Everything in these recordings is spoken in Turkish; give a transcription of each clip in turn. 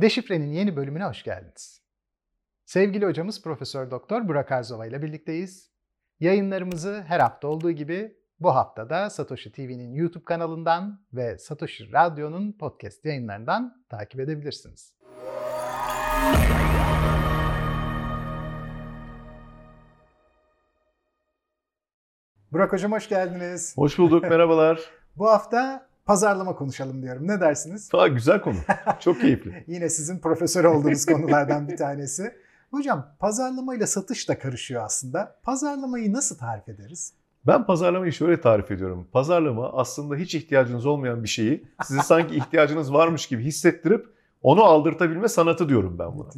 Deşifre'nin yeni bölümüne hoş geldiniz. Sevgili hocamız Profesör Doktor Burak Arzova ile birlikteyiz. Yayınlarımızı her hafta olduğu gibi bu hafta da Satoshi TV'nin YouTube kanalından ve Satoshi Radyo'nun podcast yayınlarından takip edebilirsiniz. Burak Hocam hoş geldiniz. Hoş bulduk, merhabalar. Bu hafta pazarlama konuşalım diyorum. Ne dersiniz? Aa, güzel konu. Çok keyifli. Yine sizin profesör olduğunuz konulardan bir tanesi. Hocam pazarlama ile satış da karışıyor aslında. Pazarlamayı nasıl tarif ederiz? Ben pazarlamayı şöyle tarif ediyorum. Pazarlama aslında hiç ihtiyacınız olmayan bir şeyi size sanki ihtiyacınız varmış gibi hissettirip onu aldırtabilme sanatı diyorum ben buna.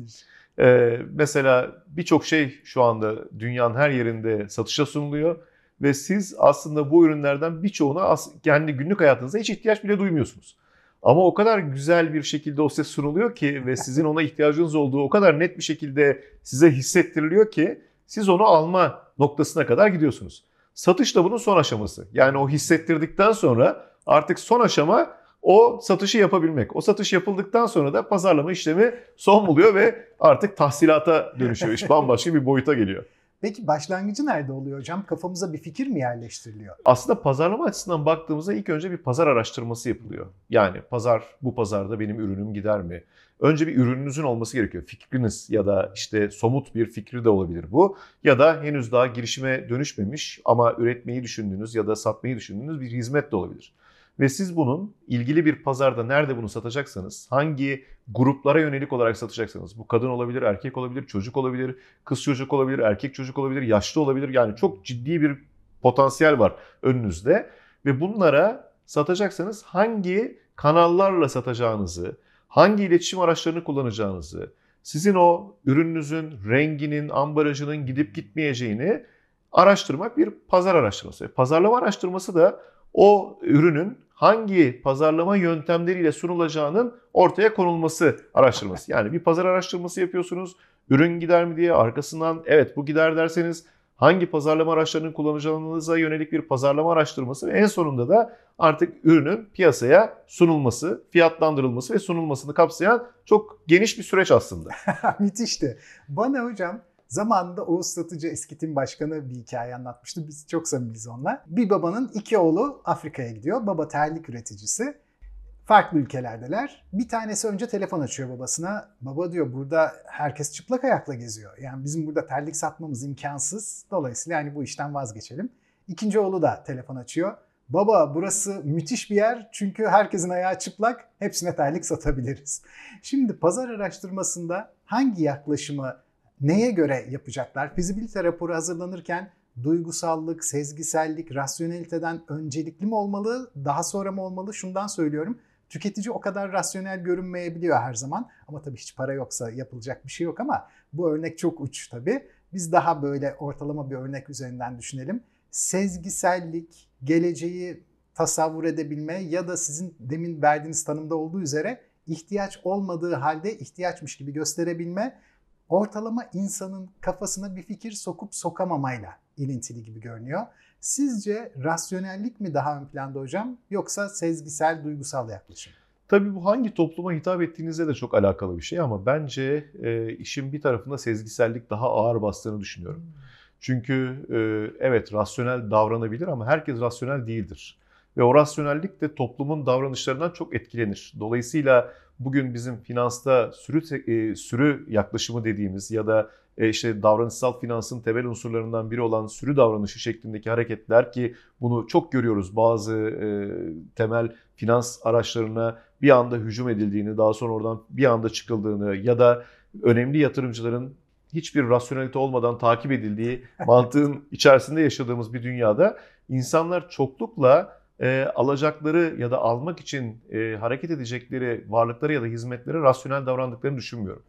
Ee, mesela birçok şey şu anda dünyanın her yerinde satışa sunuluyor ve siz aslında bu ürünlerden birçoğuna kendi günlük hayatınızda hiç ihtiyaç bile duymuyorsunuz. Ama o kadar güzel bir şekilde o size sunuluyor ki ve sizin ona ihtiyacınız olduğu o kadar net bir şekilde size hissettiriliyor ki siz onu alma noktasına kadar gidiyorsunuz. Satış da bunun son aşaması. Yani o hissettirdikten sonra artık son aşama o satışı yapabilmek. O satış yapıldıktan sonra da pazarlama işlemi son buluyor ve artık tahsilata dönüşüyor. İş bambaşka bir boyuta geliyor. Peki başlangıcı nerede oluyor hocam? Kafamıza bir fikir mi yerleştiriliyor? Aslında pazarlama açısından baktığımızda ilk önce bir pazar araştırması yapılıyor. Yani pazar bu pazarda benim ürünüm gider mi? Önce bir ürününüzün olması gerekiyor. Fikriniz ya da işte somut bir fikri de olabilir bu. Ya da henüz daha girişime dönüşmemiş ama üretmeyi düşündüğünüz ya da satmayı düşündüğünüz bir hizmet de olabilir. Ve siz bunun ilgili bir pazarda nerede bunu satacaksanız, hangi gruplara yönelik olarak satacaksanız, bu kadın olabilir, erkek olabilir, çocuk olabilir, kız çocuk olabilir, erkek çocuk olabilir, yaşlı olabilir. Yani çok ciddi bir potansiyel var önünüzde. Ve bunlara satacaksanız hangi kanallarla satacağınızı, hangi iletişim araçlarını kullanacağınızı, sizin o ürününüzün renginin, ambalajının gidip gitmeyeceğini araştırmak bir pazar araştırması. Pazarlama araştırması da o ürünün hangi pazarlama yöntemleriyle sunulacağının ortaya konulması araştırması. Yani bir pazar araştırması yapıyorsunuz. Ürün gider mi diye arkasından evet bu gider derseniz hangi pazarlama araçlarını kullanacağınıza yönelik bir pazarlama araştırması ve en sonunda da artık ürünün piyasaya sunulması, fiyatlandırılması ve sunulmasını kapsayan çok geniş bir süreç aslında. Müthişti. Bana hocam Zamanında Oğuz Satıcı eski tim başkanı bir hikaye anlatmıştı. Biz çok samimiyiz onunla. Bir babanın iki oğlu Afrika'ya gidiyor. Baba terlik üreticisi. Farklı ülkelerdeler. Bir tanesi önce telefon açıyor babasına. Baba diyor burada herkes çıplak ayakla geziyor. Yani bizim burada terlik satmamız imkansız. Dolayısıyla yani bu işten vazgeçelim. İkinci oğlu da telefon açıyor. Baba burası müthiş bir yer çünkü herkesin ayağı çıplak. Hepsine terlik satabiliriz. Şimdi pazar araştırmasında hangi yaklaşımı neye göre yapacaklar? Fizibilite raporu hazırlanırken duygusallık, sezgisellik, rasyoneliteden öncelikli mi olmalı, daha sonra mı olmalı? Şundan söylüyorum. Tüketici o kadar rasyonel görünmeyebiliyor her zaman. Ama tabii hiç para yoksa yapılacak bir şey yok ama bu örnek çok uç tabii. Biz daha böyle ortalama bir örnek üzerinden düşünelim. Sezgisellik, geleceği tasavvur edebilme ya da sizin demin verdiğiniz tanımda olduğu üzere ihtiyaç olmadığı halde ihtiyaçmış gibi gösterebilme ortalama insanın kafasına bir fikir sokup sokamamayla ilintili gibi görünüyor. Sizce rasyonellik mi daha ön planda hocam yoksa sezgisel, duygusal yaklaşım? Tabii bu hangi topluma hitap ettiğinizle de çok alakalı bir şey ama bence e, işin bir tarafında sezgisellik daha ağır bastığını düşünüyorum. Hmm. Çünkü e, evet rasyonel davranabilir ama herkes rasyonel değildir. Ve o rasyonellik de toplumun davranışlarından çok etkilenir. Dolayısıyla bugün bizim finansta sürü e, sürü yaklaşımı dediğimiz ya da e, işte davranışsal finansın temel unsurlarından biri olan sürü davranışı şeklindeki hareketler ki bunu çok görüyoruz. Bazı e, temel finans araçlarına bir anda hücum edildiğini, daha sonra oradan bir anda çıkıldığını ya da önemli yatırımcıların hiçbir rasyonelite olmadan takip edildiği mantığın içerisinde yaşadığımız bir dünyada insanlar çoklukla e, alacakları ya da almak için e, hareket edecekleri varlıkları ya da hizmetleri rasyonel davrandıklarını düşünmüyorum.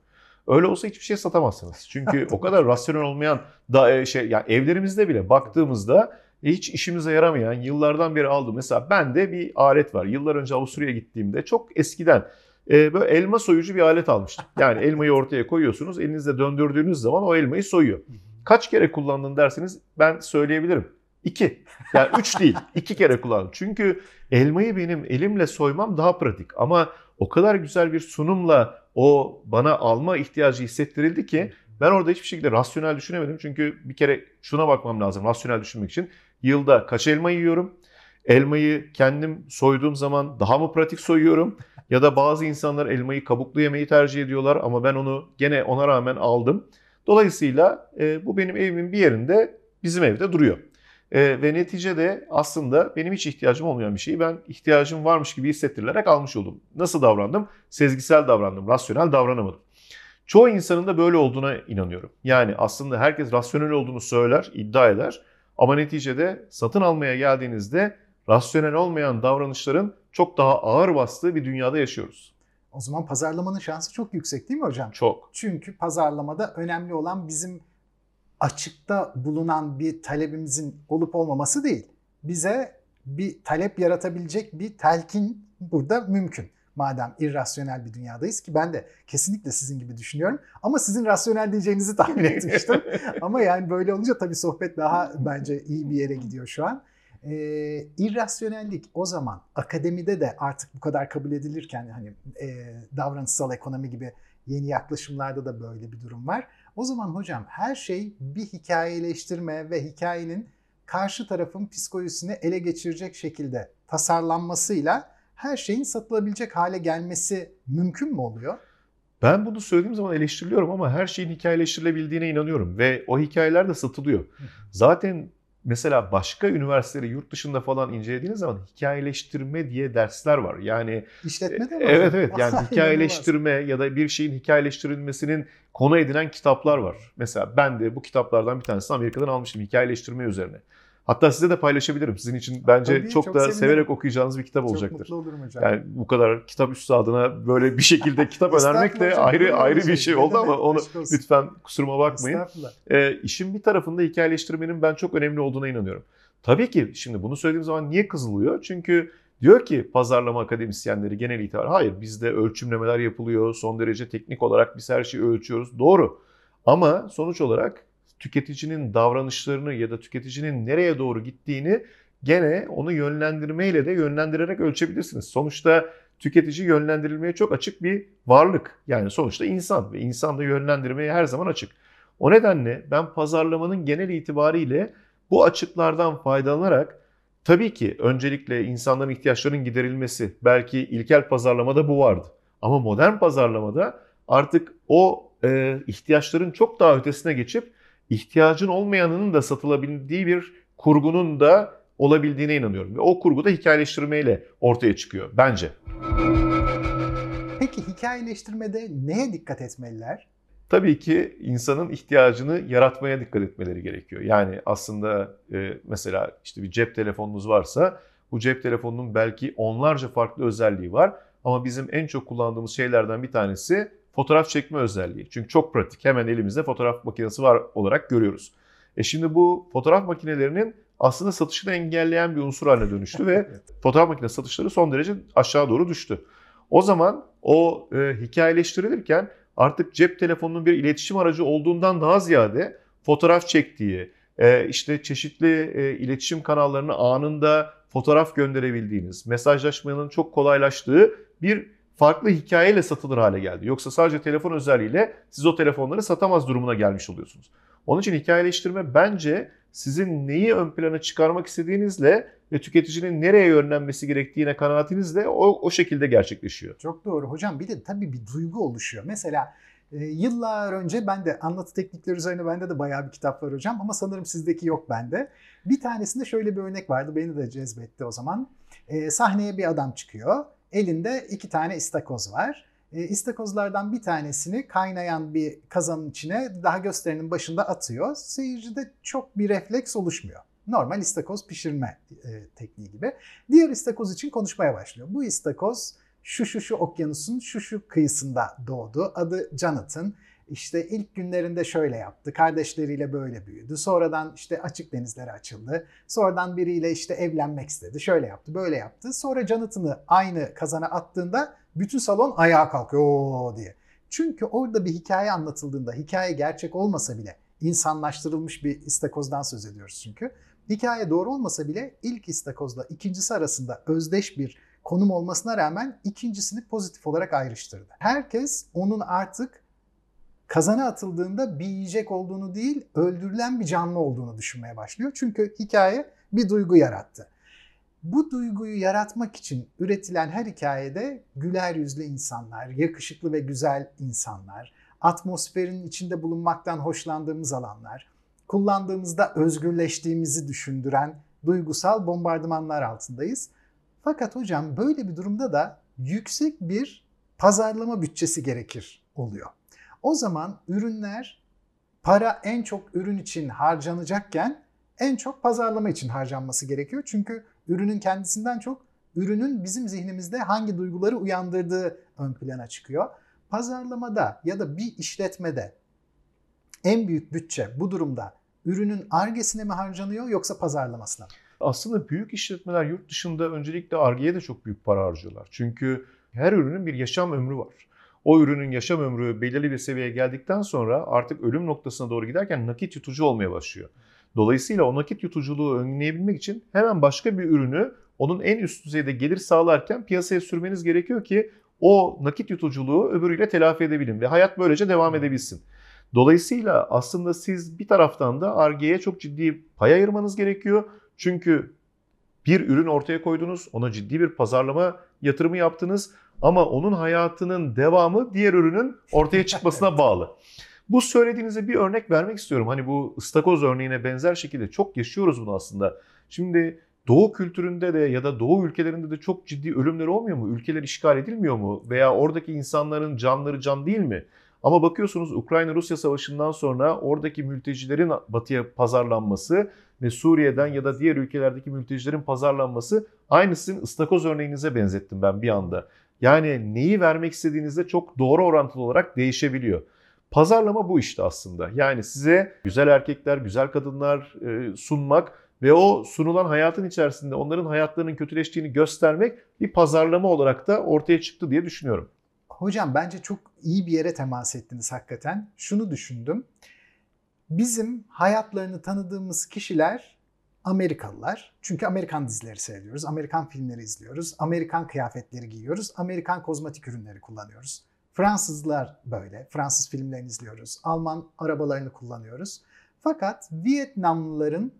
Öyle olsa hiçbir şey satamazsınız. Çünkü o kadar rasyonel olmayan da e, şey yani evlerimizde bile baktığımızda hiç işimize yaramayan yıllardan beri aldığım mesela bende bir alet var. Yıllar önce Avusturya'ya gittiğimde çok eskiden e, böyle elma soyucu bir alet almıştım. Yani elmayı ortaya koyuyorsunuz, elinizde döndürdüğünüz zaman o elmayı soyuyor. Kaç kere kullandın derseniz ben söyleyebilirim. İki. Yani üç değil. iki kere kullandım. Çünkü elmayı benim elimle soymam daha pratik. Ama o kadar güzel bir sunumla o bana alma ihtiyacı hissettirildi ki ben orada hiçbir şekilde rasyonel düşünemedim. Çünkü bir kere şuna bakmam lazım rasyonel düşünmek için. Yılda kaç elma yiyorum? Elmayı kendim soyduğum zaman daha mı pratik soyuyorum? Ya da bazı insanlar elmayı kabuklu yemeyi tercih ediyorlar ama ben onu gene ona rağmen aldım. Dolayısıyla e, bu benim evimin bir yerinde bizim evde duruyor. E, ve neticede aslında benim hiç ihtiyacım olmayan bir şeyi ben ihtiyacım varmış gibi hissettirilerek almış oldum. Nasıl davrandım? Sezgisel davrandım, rasyonel davranamadım. Çoğu insanın da böyle olduğuna inanıyorum. Yani aslında herkes rasyonel olduğunu söyler, iddia eder. Ama neticede satın almaya geldiğinizde rasyonel olmayan davranışların çok daha ağır bastığı bir dünyada yaşıyoruz. O zaman pazarlamanın şansı çok yüksek değil mi hocam? Çok. Çünkü pazarlamada önemli olan bizim açıkta bulunan bir talebimizin olup olmaması değil. Bize bir talep yaratabilecek bir telkin burada mümkün. Madem irrasyonel bir dünyadayız ki ben de kesinlikle sizin gibi düşünüyorum. Ama sizin rasyonel diyeceğinizi tahmin etmiştim. Ama yani böyle olunca tabii sohbet daha bence iyi bir yere gidiyor şu an. Ee, irrasyonellik o zaman akademide de artık bu kadar kabul edilirken hani e, davranışsal ekonomi gibi yeni yaklaşımlarda da böyle bir durum var. O zaman hocam her şey bir hikayeleştirme ve hikayenin karşı tarafın psikolojisini ele geçirecek şekilde tasarlanmasıyla her şeyin satılabilecek hale gelmesi mümkün mü oluyor? Ben bunu söylediğim zaman eleştiriliyorum ama her şeyin hikayeleştirilebildiğine inanıyorum ve o hikayeler de satılıyor. Zaten mesela başka üniversiteleri yurt dışında falan incelediğiniz zaman hikayeleştirme diye dersler var. Yani işletme de mi? Evet evet yani hikayeleştirme ya da bir şeyin hikayeleştirilmesinin konu edinen kitaplar var. Mesela ben de bu kitaplardan bir tanesini Amerika'dan almıştım hikayeleştirme üzerine. Hatta size de paylaşabilirim. Sizin için bence Tabii, çok, çok da sevinirim. severek okuyacağınız bir kitap olacaktır. Çok mutlu olurum hocam. Yani bu kadar kitap üstadına böyle bir şekilde kitap önermek de ayrı ayrı bir şey oldu ama onu lütfen kusuruma bakmayın. Ee, işin bir tarafında hikayeleştirmenin ben çok önemli olduğuna inanıyorum. Tabii ki şimdi bunu söylediğim zaman niye kızılıyor? Çünkü diyor ki pazarlama akademisyenleri genel itibar hayır bizde ölçümlemeler yapılıyor. Son derece teknik olarak biz her şeyi ölçüyoruz. Doğru. Ama sonuç olarak tüketicinin davranışlarını ya da tüketicinin nereye doğru gittiğini gene onu yönlendirmeyle de yönlendirerek ölçebilirsiniz. Sonuçta tüketici yönlendirilmeye çok açık bir varlık. Yani sonuçta insan ve insan da yönlendirmeye her zaman açık. O nedenle ben pazarlamanın genel itibariyle bu açıklardan faydalanarak tabii ki öncelikle insanların ihtiyaçlarının giderilmesi belki ilkel pazarlamada bu vardı. Ama modern pazarlamada artık o e, ihtiyaçların çok daha ötesine geçip ihtiyacın olmayanının da satılabildiği bir kurgunun da olabildiğine inanıyorum. Ve o kurgu da hikayeleştirmeyle ortaya çıkıyor bence. Peki hikayeleştirmede neye dikkat etmeliler? Tabii ki insanın ihtiyacını yaratmaya dikkat etmeleri gerekiyor. Yani aslında e, mesela işte bir cep telefonunuz varsa bu cep telefonunun belki onlarca farklı özelliği var. Ama bizim en çok kullandığımız şeylerden bir tanesi fotoğraf çekme özelliği. Çünkü çok pratik. Hemen elimizde fotoğraf makinesi var olarak görüyoruz. E şimdi bu fotoğraf makinelerinin aslında satışını engelleyen bir unsur haline dönüştü ve fotoğraf makinesi satışları son derece aşağı doğru düştü. O zaman o e, hikayeleştirilirken artık cep telefonunun bir iletişim aracı olduğundan daha ziyade fotoğraf çektiği, e, işte çeşitli e, iletişim kanallarını anında fotoğraf gönderebildiğiniz, mesajlaşmanın çok kolaylaştığı bir farklı hikayeyle satılır hale geldi. Yoksa sadece telefon özelliğiyle siz o telefonları satamaz durumuna gelmiş oluyorsunuz. Onun için hikayeleştirme bence sizin neyi ön plana çıkarmak istediğinizle ve tüketicinin nereye yönlenmesi gerektiğine kanaatinizle o, o şekilde gerçekleşiyor. Çok doğru hocam. Bir de tabii bir duygu oluşuyor. Mesela e, yıllar önce ben de anlatı teknikleri üzerine bende de bayağı bir kitap var hocam ama sanırım sizdeki yok bende. Bir tanesinde şöyle bir örnek vardı. Beni de cezbetti o zaman. E, sahneye bir adam çıkıyor Elinde iki tane istakoz var. E, istakozlardan bir tanesini kaynayan bir kazanın içine daha gösterinin başında atıyor. Seyircide çok bir refleks oluşmuyor. Normal istakoz pişirme e, tekniği gibi. Diğer istakoz için konuşmaya başlıyor. Bu istakoz şu şu şu okyanusun şu şu kıyısında doğdu. Adı Jonathan. İşte ilk günlerinde şöyle yaptı. Kardeşleriyle böyle büyüdü. Sonradan işte açık denizlere açıldı. Sonradan biriyle işte evlenmek istedi. Şöyle yaptı, böyle yaptı. Sonra Jonathan'ı aynı kazana attığında bütün salon ayağa kalkıyor Oo diye. Çünkü orada bir hikaye anlatıldığında, hikaye gerçek olmasa bile insanlaştırılmış bir istakozdan söz ediyoruz çünkü. Hikaye doğru olmasa bile ilk istakozla ikincisi arasında özdeş bir konum olmasına rağmen ikincisini pozitif olarak ayrıştırdı. Herkes onun artık kazana atıldığında bir yiyecek olduğunu değil, öldürülen bir canlı olduğunu düşünmeye başlıyor. Çünkü hikaye bir duygu yarattı. Bu duyguyu yaratmak için üretilen her hikayede güler yüzlü insanlar, yakışıklı ve güzel insanlar, atmosferin içinde bulunmaktan hoşlandığımız alanlar, kullandığımızda özgürleştiğimizi düşündüren duygusal bombardımanlar altındayız. Fakat hocam böyle bir durumda da yüksek bir pazarlama bütçesi gerekir oluyor. O zaman ürünler para en çok ürün için harcanacakken en çok pazarlama için harcanması gerekiyor. Çünkü ürünün kendisinden çok ürünün bizim zihnimizde hangi duyguları uyandırdığı ön plana çıkıyor. Pazarlamada ya da bir işletmede en büyük bütçe bu durumda ürünün argesine mi harcanıyor yoksa pazarlamasına mı? Aslında büyük işletmeler yurt dışında öncelikle argeye de çok büyük para harcıyorlar. Çünkü her ürünün bir yaşam ömrü var. O ürünün yaşam ömrü belirli bir seviyeye geldikten sonra artık ölüm noktasına doğru giderken nakit yutucu olmaya başlıyor. Dolayısıyla o nakit yutuculuğu önleyebilmek için hemen başka bir ürünü onun en üst düzeyde gelir sağlarken piyasaya sürmeniz gerekiyor ki o nakit yutuculuğu öbürüyle telafi edebilin ve hayat böylece devam edebilsin. Dolayısıyla aslında siz bir taraftan da Arge'ye çok ciddi pay ayırmanız gerekiyor. Çünkü bir ürün ortaya koydunuz, ona ciddi bir pazarlama yatırımı yaptınız ama onun hayatının devamı diğer ürünün ortaya çıkmasına bağlı. Bu söylediğinize bir örnek vermek istiyorum. Hani bu ıstakoz örneğine benzer şekilde çok yaşıyoruz bunu aslında. Şimdi Doğu kültüründe de ya da Doğu ülkelerinde de çok ciddi ölümler olmuyor mu? Ülkeler işgal edilmiyor mu? Veya oradaki insanların canları can değil mi? Ama bakıyorsunuz Ukrayna-Rusya savaşından sonra oradaki mültecilerin batıya pazarlanması ve Suriye'den ya da diğer ülkelerdeki mültecilerin pazarlanması aynı sizin ıstakoz örneğinize benzettim ben bir anda. Yani neyi vermek istediğinizde çok doğru orantılı olarak değişebiliyor. Pazarlama bu işte aslında. Yani size güzel erkekler, güzel kadınlar e, sunmak ve o sunulan hayatın içerisinde onların hayatlarının kötüleştiğini göstermek bir pazarlama olarak da ortaya çıktı diye düşünüyorum. Hocam bence çok iyi bir yere temas ettiniz hakikaten. Şunu düşündüm. Bizim hayatlarını tanıdığımız kişiler Amerikalılar. Çünkü Amerikan dizileri seyrediyoruz, Amerikan filmleri izliyoruz, Amerikan kıyafetleri giyiyoruz, Amerikan kozmetik ürünleri kullanıyoruz. Fransızlar böyle. Fransız filmlerini izliyoruz. Alman arabalarını kullanıyoruz. Fakat Vietnamlıların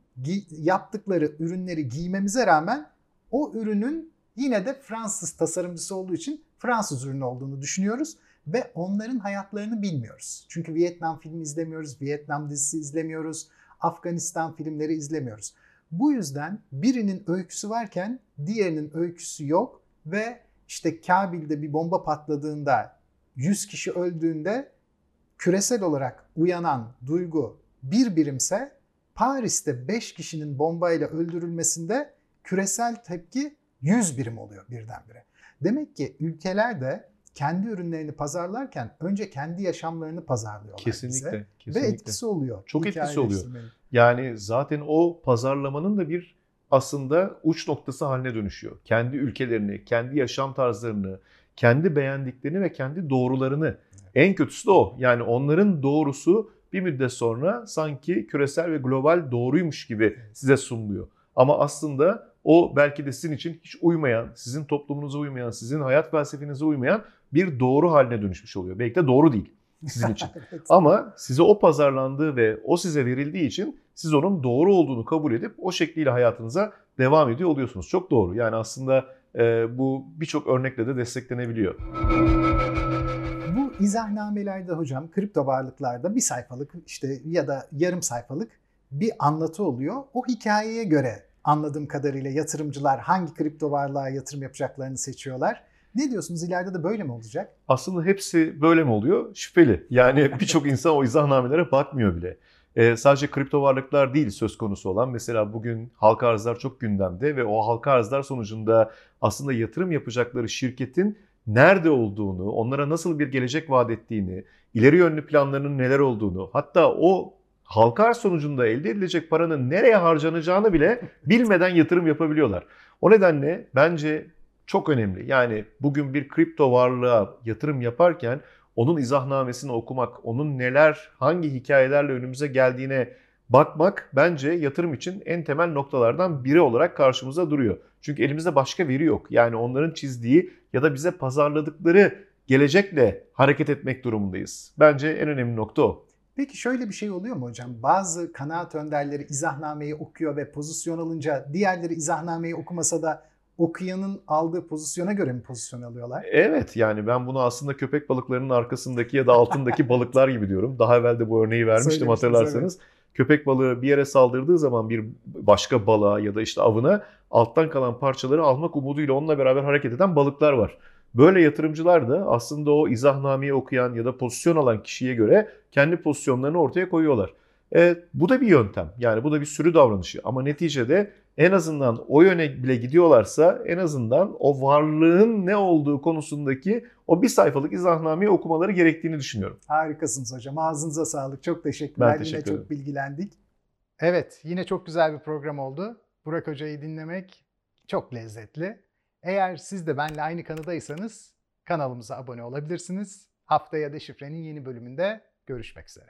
yaptıkları ürünleri giymemize rağmen o ürünün yine de Fransız tasarımcısı olduğu için Fransız ürünü olduğunu düşünüyoruz ve onların hayatlarını bilmiyoruz. Çünkü Vietnam filmi izlemiyoruz, Vietnam dizisi izlemiyoruz, Afganistan filmleri izlemiyoruz. Bu yüzden birinin öyküsü varken diğerinin öyküsü yok ve işte Kabil'de bir bomba patladığında 100 kişi öldüğünde küresel olarak uyanan duygu bir birimse Paris'te 5 kişinin bombayla öldürülmesinde küresel tepki 100 birim oluyor birdenbire. Demek ki ülkeler de kendi ürünlerini pazarlarken önce kendi yaşamlarını pazarlıyorlar kesinlikle, bize. Kesinlikle. Ve etkisi oluyor. Çok etkisi oluyor. Yani zaten o pazarlamanın da bir aslında uç noktası haline dönüşüyor. Kendi ülkelerini, kendi yaşam tarzlarını, kendi beğendiklerini ve kendi doğrularını. En kötüsü de o. Yani onların doğrusu bir müddet sonra sanki küresel ve global doğruymuş gibi size sunuluyor. Ama aslında o belki de sizin için hiç uymayan, sizin toplumunuza uymayan, sizin hayat felsefenize uymayan bir doğru haline dönüşmüş oluyor. Belki de doğru değil sizin için. Ama size o pazarlandığı ve o size verildiği için siz onun doğru olduğunu kabul edip o şekliyle hayatınıza devam ediyor oluyorsunuz. Çok doğru. Yani aslında e, bu birçok örnekle de desteklenebiliyor. Bu izahnamelerde hocam kripto varlıklarda bir sayfalık işte ya da yarım sayfalık bir anlatı oluyor. O hikayeye göre anladığım kadarıyla yatırımcılar hangi kripto varlığa yatırım yapacaklarını seçiyorlar. Ne diyorsunuz ileride de böyle mi olacak? Aslında hepsi böyle mi oluyor? Şüpheli. Yani birçok insan o izahnamelere bakmıyor bile. E, sadece kripto varlıklar değil söz konusu olan. Mesela bugün halka arzlar çok gündemde ve o halka arzlar sonucunda aslında yatırım yapacakları şirketin nerede olduğunu, onlara nasıl bir gelecek vaat ettiğini, ileri yönlü planlarının neler olduğunu, hatta o halka arz sonucunda elde edilecek paranın nereye harcanacağını bile bilmeden yatırım yapabiliyorlar. O nedenle bence çok önemli. Yani bugün bir kripto varlığa yatırım yaparken onun izahnamesini okumak, onun neler, hangi hikayelerle önümüze geldiğine bakmak bence yatırım için en temel noktalardan biri olarak karşımıza duruyor. Çünkü elimizde başka veri yok. Yani onların çizdiği ya da bize pazarladıkları gelecekle hareket etmek durumundayız. Bence en önemli nokta o. Peki şöyle bir şey oluyor mu hocam? Bazı kanaat önderleri izahnameyi okuyor ve pozisyon alınca diğerleri izahnameyi okumasa da okuyanın aldığı pozisyona göre mi pozisyon alıyorlar? Evet yani ben bunu aslında köpek balıklarının arkasındaki ya da altındaki balıklar gibi diyorum. Daha evvel de bu örneği vermiştim hatırlarsanız. Köpek balığı bir yere saldırdığı zaman bir başka balığa ya da işte avına alttan kalan parçaları almak umuduyla onunla beraber hareket eden balıklar var. Böyle yatırımcılar da aslında o izahnameyi okuyan ya da pozisyon alan kişiye göre kendi pozisyonlarını ortaya koyuyorlar. E, bu da bir yöntem. Yani bu da bir sürü davranışı. Ama neticede en azından o yöne bile gidiyorlarsa en azından o varlığın ne olduğu konusundaki o bir sayfalık izahnameyi okumaları gerektiğini düşünüyorum. Harikasınız hocam. Ağzınıza sağlık. Çok teşekkürler. Ben Yine teşekkür çok ederim. bilgilendik. Evet, yine çok güzel bir program oldu. Burak Hoca'yı dinlemek çok lezzetli. Eğer siz de benimle aynı kanıdaysanız kanalımıza abone olabilirsiniz. Haftaya Deşifre'nin yeni bölümünde görüşmek üzere.